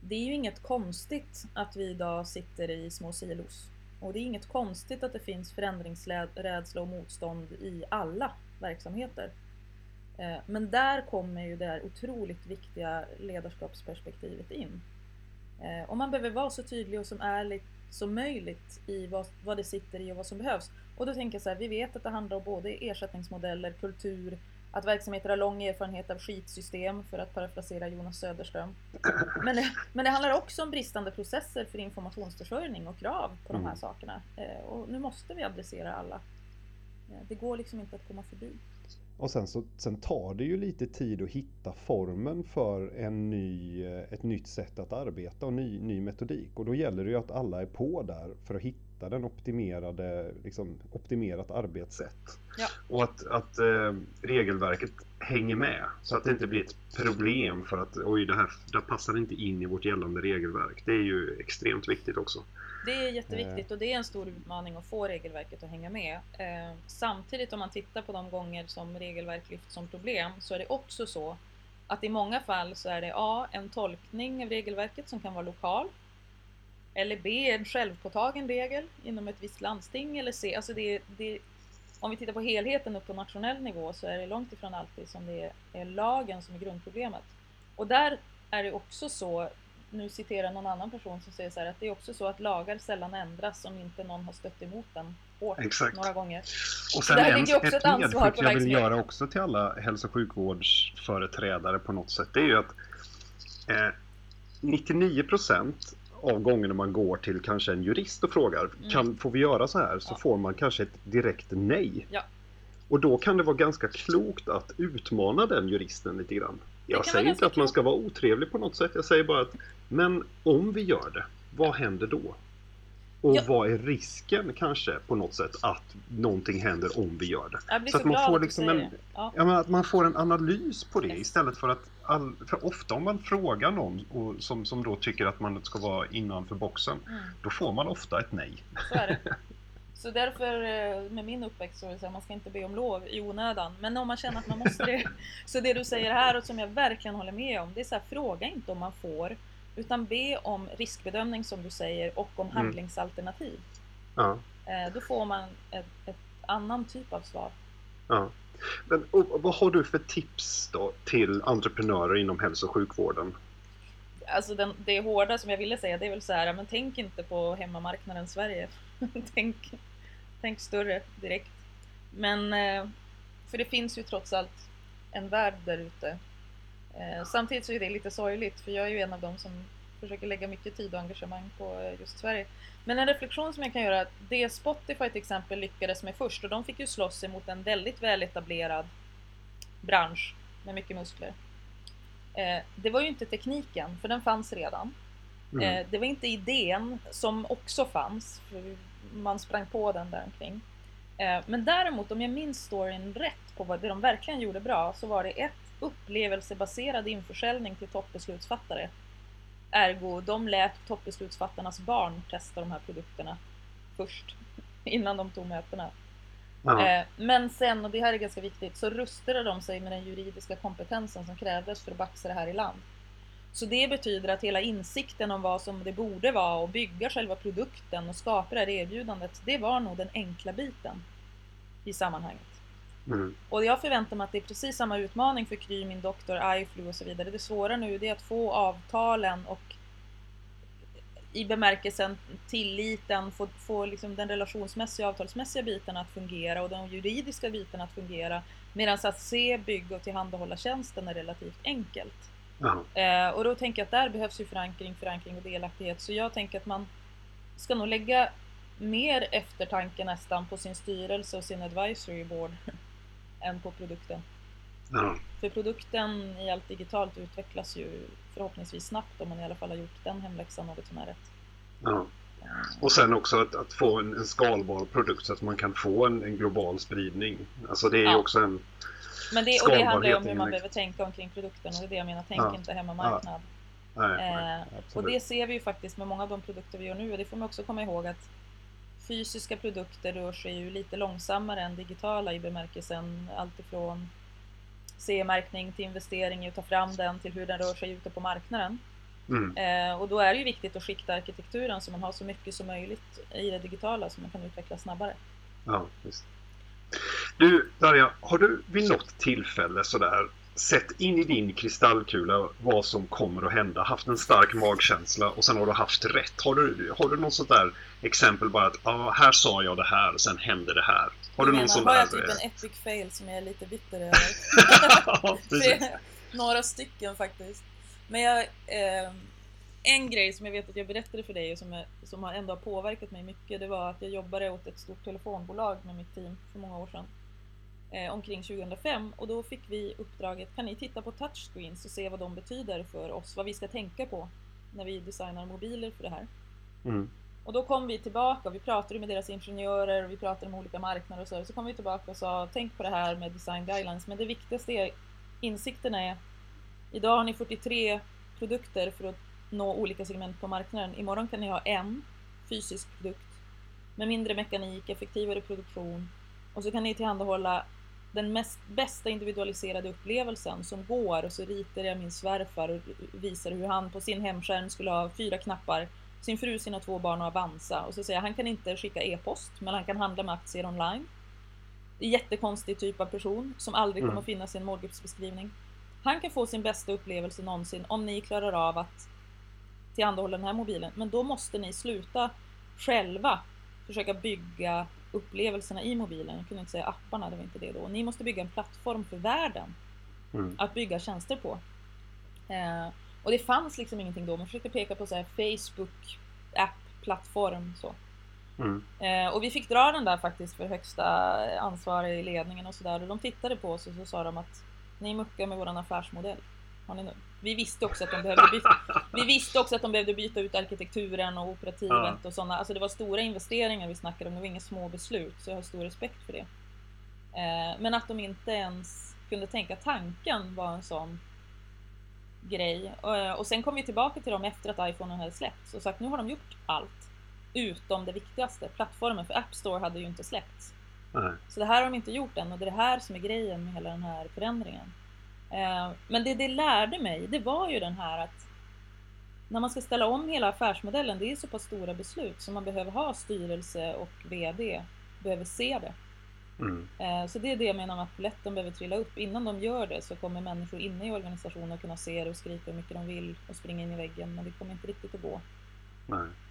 S4: det är ju inget konstigt att vi idag sitter i små silos. Och det är inget konstigt att det finns förändringsrädsla och motstånd i alla verksamheter. Eh, men där kommer ju det här otroligt viktiga ledarskapsperspektivet in. Eh, och man behöver vara så tydlig och så ärlig som möjligt i vad, vad det sitter i och vad som behövs. Och då tänker jag så här, vi vet att det handlar om både ersättningsmodeller, kultur, att verksamheter har lång erfarenhet av skitsystem, för att parafrasera Jonas Söderström. Men det, men det handlar också om bristande processer för informationsförsörjning och krav på de här mm. sakerna. Eh, och nu måste vi adressera alla. Eh, det går liksom inte att komma förbi.
S3: Och sen, så, sen tar det ju lite tid att hitta formen för en ny, eh, ett nytt sätt att arbeta och ny, ny metodik. Och då gäller det ju att alla är på där för att hitta den optimerade, liksom, optimerat arbetssätt.
S5: Ja. Och att, att äh, regelverket hänger med så att det inte blir ett problem för att oj, det här, det passar inte in i vårt gällande regelverk. Det är ju extremt viktigt också.
S4: Det är jätteviktigt och det är en stor utmaning att få regelverket att hänga med. Eh, samtidigt om man tittar på de gånger som regelverk lyfts som problem så är det också så att i många fall så är det A. En tolkning av regelverket som kan vara lokal. Eller B. En självpåtagen regel inom ett visst landsting. Eller C. Alltså det, det, om vi tittar på helheten upp på nationell nivå så är det långt ifrån alltid som det är lagen som är grundproblemet. Och där är det också så nu citerar någon annan person som säger så här att det är också så att lagar sällan ändras om inte någon har stött emot den hårt
S5: Exakt.
S4: några gånger.
S5: Och sen en, också ett, ett medskick jag vill göra också till alla hälso och sjukvårdsföreträdare på något sätt, det är ju att eh, 99 procent av gångerna man går till kanske en jurist och frågar mm. kan, får vi göra så här? Så ja. får man kanske ett direkt nej.
S4: Ja.
S5: Och då kan det vara ganska klokt att utmana den juristen lite grann. Jag säger inte att man ska vara otrevlig på något sätt. Jag säger bara att men om vi gör det, vad händer då? Och ja. vad är risken kanske på något sätt att någonting händer om vi gör
S4: det? så, att man får liksom en,
S5: ja. Ja, att man får en analys på det yes. istället för att all, för ofta om man frågar någon och, som, som då tycker att man ska vara innanför boxen, mm. då får man ofta ett nej.
S4: Så är det. Så därför eh, med min uppväxt så är det så här, man ska inte be om lov i onödan. Men om man känner att man måste det. Så det du säger här och som jag verkligen håller med om, det är så här, fråga inte om man får. Utan be om riskbedömning som du säger och om mm. handlingsalternativ.
S5: Ja.
S4: Eh, då får man ett, ett annan typ av svar.
S5: Ja. Men, och, vad har du för tips då till entreprenörer inom hälso och sjukvården?
S4: Alltså den, det hårda som jag ville säga det är väl så här, men tänk inte på hemmamarknaden Sverige. tänk, tänk större direkt. Men, eh, för det finns ju trots allt en värld där ute Eh, samtidigt så är det lite sorgligt för jag är ju en av dem som försöker lägga mycket tid och engagemang på eh, just Sverige. Men en reflektion som jag kan göra, det Spotify till exempel lyckades med först och de fick ju slåss emot en väldigt väletablerad bransch med mycket muskler. Det var ju inte tekniken, för den fanns redan. Mm. Det var inte idén, som också fanns, man sprang på den där omkring. Men däremot, om jag minns storyn rätt på vad det de verkligen gjorde bra, så var det ett upplevelsebaserad införsäljning till toppbeslutsfattare. Ergo, de lät toppbeslutsfattarnas barn testa de här produkterna först, innan de tog mötena. Eh, men sen, och det här är ganska viktigt, så rustade de sig med den juridiska kompetensen som krävdes för att baxa det här i land. Så det betyder att hela insikten om vad som det borde vara och bygga själva produkten och skapa det här erbjudandet, det var nog den enkla biten i sammanhanget. Mm. Och jag förväntar mig att det är precis samma utmaning för Kry, min doktor, iFlu och så vidare. Det svåra nu är att få avtalen och i bemärkelsen tilliten, få, få liksom den relationsmässiga avtalsmässiga biten att fungera och de juridiska bitarna att fungera. Medan att se, bygga och tillhandahålla tjänsten är relativt enkelt. Eh, och då tänker jag att där behövs ju förankring, förankring och delaktighet. Så jag tänker att man ska nog lägga mer eftertanke nästan på sin styrelse och sin advisory board än på produkten. Ja. För produkten i allt digitalt utvecklas ju förhoppningsvis snabbt om man i alla fall har gjort den hemläxan något som är rätt.
S5: Ja. Och sen också att, att få en, en, skalbar produkt så att man kan få en, en global spridning. Alltså det är ja. också en
S4: Men det, och det handlar ju om hur man behöver tänka omkring produkten och det är det jag menar, tänk ja. inte hemmamarknad. Ja. Nej, nej, eh, och det ser vi ju faktiskt med många av de produkter vi gör nu och det får man också komma ihåg att fysiska produkter rör sig ju lite långsammare än digitala i bemärkelsen alltifrån CE-märkning till investering i att ta fram den till hur den rör sig ute på marknaden. Mm. Eh, och då är det ju viktigt att skikta arkitekturen så man har så mycket som möjligt i det digitala så man kan utveckla snabbare.
S5: Ja, just. Du Darja, har du vid något tillfälle sådär sett in i din kristallkula vad som kommer att hända, haft en stark magkänsla och sen har du haft rätt. Har du, har du något sånt där exempel bara att ah, här sa jag det här och sen hände det här? Har du,
S4: du
S5: någon sån
S4: har jag typ en epic fail som jag är lite bitter över? ja, några stycken faktiskt. Men jag, eh, en grej som jag vet att jag berättade för dig och som, jag, som har ändå har påverkat mig mycket det var att jag jobbade åt ett stort telefonbolag med mitt team för många år sedan eh, omkring 2005 och då fick vi uppdraget, kan ni titta på touchscreens och se vad de betyder för oss, vad vi ska tänka på när vi designar mobiler för det här. Mm. Och då kom vi tillbaka och vi pratade med deras ingenjörer och vi pratade med olika marknader och så. Så kom vi tillbaka och sa tänk på det här med design guidelines. Men det viktigaste är insikten är idag har ni 43 produkter för att nå olika segment på marknaden. Imorgon kan ni ha en fysisk produkt med mindre mekanik, effektivare produktion och så kan ni tillhandahålla den mest, bästa individualiserade upplevelsen som går och så ritar jag min svärfar och visar hur han på sin hemskärm skulle ha fyra knappar, sin fru, sina två barn och Avanza och så säger jag han kan inte skicka e-post men han kan handla med aktier online. Jättekonstig typ av person som aldrig mm. kommer att finnas i en målgruppsbeskrivning. Han kan få sin bästa upplevelse någonsin om ni klarar av att tillhandahålla den här mobilen men då måste ni sluta själva försöka bygga upplevelserna i mobilen. Jag kunde inte säga apparna, det var inte det då. Ni måste bygga en plattform för världen mm. att bygga tjänster på. Eh, och det fanns liksom ingenting då. Man försökte peka på så här Facebook app, plattform så. Mm. Eh, och vi fick dra den där faktiskt för högsta ansvariga i ledningen och sådär. Och de tittade på oss och så sa de att ni muckar med våran affärsmodell. Har ni vi visste också att de behövde byta, vi visste också att de behövde byta ut arkitekturen och operativet ja. och sådana. Alltså det var stora investeringar vi snackade om, det var inga små beslut. Så jag har stor respekt för det. Eh, men att de inte ens kunde tänka tanken var en sån grej. Eh, och sen kom vi tillbaka till dem efter att iPhone hade släppts och sagt nu har de gjort allt. Utom det viktigaste, plattformen för App Store hade ju inte släppts. Nej. Så det här har de inte gjort än och det är det här som är grejen med hela den här förändringen. Eh, men det det lärde mig, det var ju den här att när man ska ställa om hela affärsmodellen, det är så pass stora beslut så man behöver ha styrelse och VD behöver se det. Mm. Eh, så det är det jag menar med att polletten behöver trilla upp. Innan de gör det så kommer människor inne i organisationen kunna se det och skrika hur mycket de vill och springa in i väggen, men det kommer inte riktigt att gå.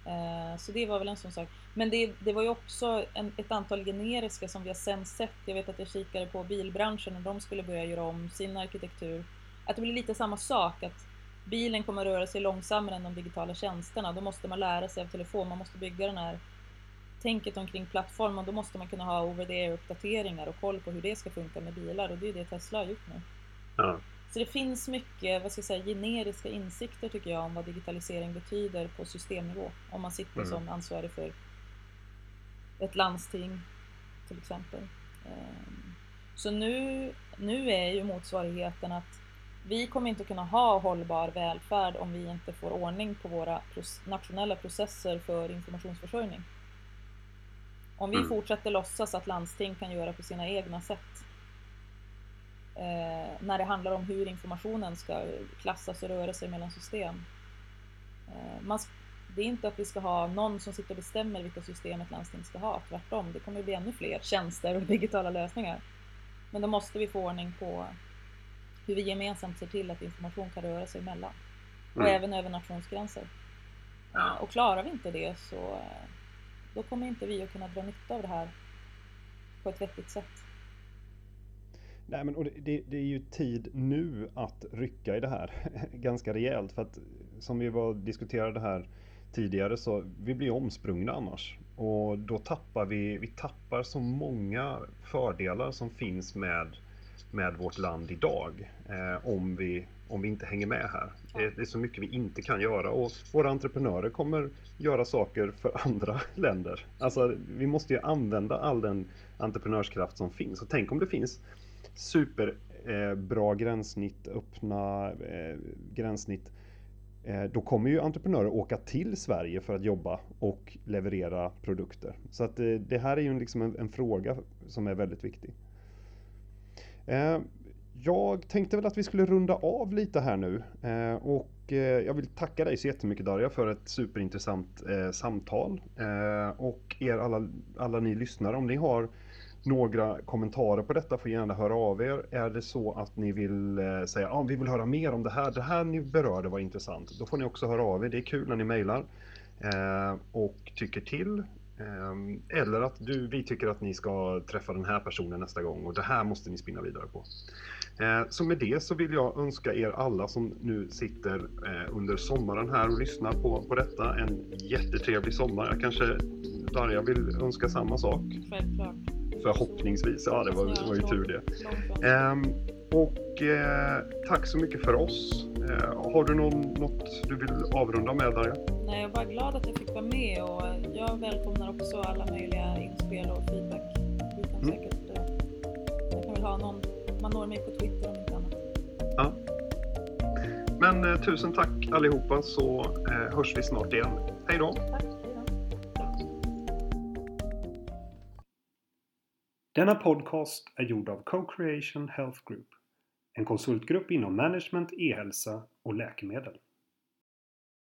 S4: Eh, så det var väl en sån sak. Men det, det var ju också en, ett antal generiska som vi har sen sett. Jag vet att jag kikade på bilbranschen och de skulle börja göra om sin arkitektur. Att det blir lite samma sak, att bilen kommer att röra sig långsammare än de digitala tjänsterna. Då måste man lära sig av telefon, man måste bygga den här tänket omkring plattformen. Då måste man kunna ha over-the-air-uppdateringar och koll på hur det ska funka med bilar och det är det Tesla har gjort nu. Ja. Så det finns mycket vad ska jag säga, generiska insikter tycker jag om vad digitalisering betyder på systemnivå. Om man sitter mm. som ansvarig för ett landsting till exempel. Ehm, så nu, nu är ju motsvarigheten att vi kommer inte kunna ha hållbar välfärd om vi inte får ordning på våra nationella processer för informationsförsörjning. Om vi mm. fortsätter låtsas att landsting kan göra på sina egna sätt eh, när det handlar om hur informationen ska klassas och röra sig mellan system. Eh, man, det är inte att vi ska ha någon som sitter och bestämmer vilka system ett landsting ska ha, tvärtom. Det kommer bli ännu fler tjänster och digitala lösningar. Men då måste vi få ordning på hur vi gemensamt ser till att information kan röra sig emellan. Och mm. även över nationsgränser. Ja. Och klarar vi inte det så eh, då kommer inte vi att kunna dra nytta av det här på ett vettigt sätt.
S3: Nej men och det, det, är ju tid nu att rycka i det här ganska rejält. För att som vi var diskuterade här tidigare så vi blir omsprungna annars. Och då tappar vi, vi tappar så många fördelar som finns med, med vårt land idag eh, om, vi, om vi inte hänger med här. Det, det, är så mycket vi inte kan göra. Och våra entreprenörer kommer göra saker för andra länder. Alltså vi måste ju använda all den entreprenörskraft som finns. Och tänk om det finns superbra eh, gränssnitt, öppna eh, gränssnitt Eh, då kommer ju entreprenörer åka till Sverige för att jobba och leverera produkter. Så att eh, det här är ju liksom en, en fråga som är väldigt viktig. Eh, jag tänkte väl att vi skulle runda av lite här nu eh, och eh, jag vill tacka dig så jättemycket Darja för ett superintressant eh, samtal och er alla, alla ni lyssnare om ni har några kommentarer på detta får gärna höra av er. Är det så att ni vill eh, säga att ah, vi vill höra mer om det här, det här ni berörde var intressant. Då får ni också höra av er. Det är kul när ni mejlar eh, och tycker till. Eh, eller att du, vi tycker att ni ska träffa den här personen nästa gång och det här måste ni spinna vidare på. Eh, så med det så vill jag önska er alla som nu sitter eh, under sommaren här och lyssnar på, på detta en jättetrevlig sommar. Jag kanske Darja vill önska samma sak.
S4: Självklart.
S3: Förhoppningsvis, ja det var, det var ju tur det. Um, och eh, tack så mycket för oss. Eh, har du någon, något du vill avrunda med Darja?
S4: Nej, jag är bara glad att jag fick vara med och jag välkomnar också alla möjliga inspel och feedback. Vi kan mm. säkert, eh, jag kan väl ha någon, man når mig på Twitter om inte annat.
S3: Ja. Men eh, tusen tack allihopa så eh, hörs vi snart igen. Hej då!
S4: Tack.
S1: Denna podcast är gjord av Co-Creation Health Group, en konsultgrupp inom management, e-hälsa och läkemedel.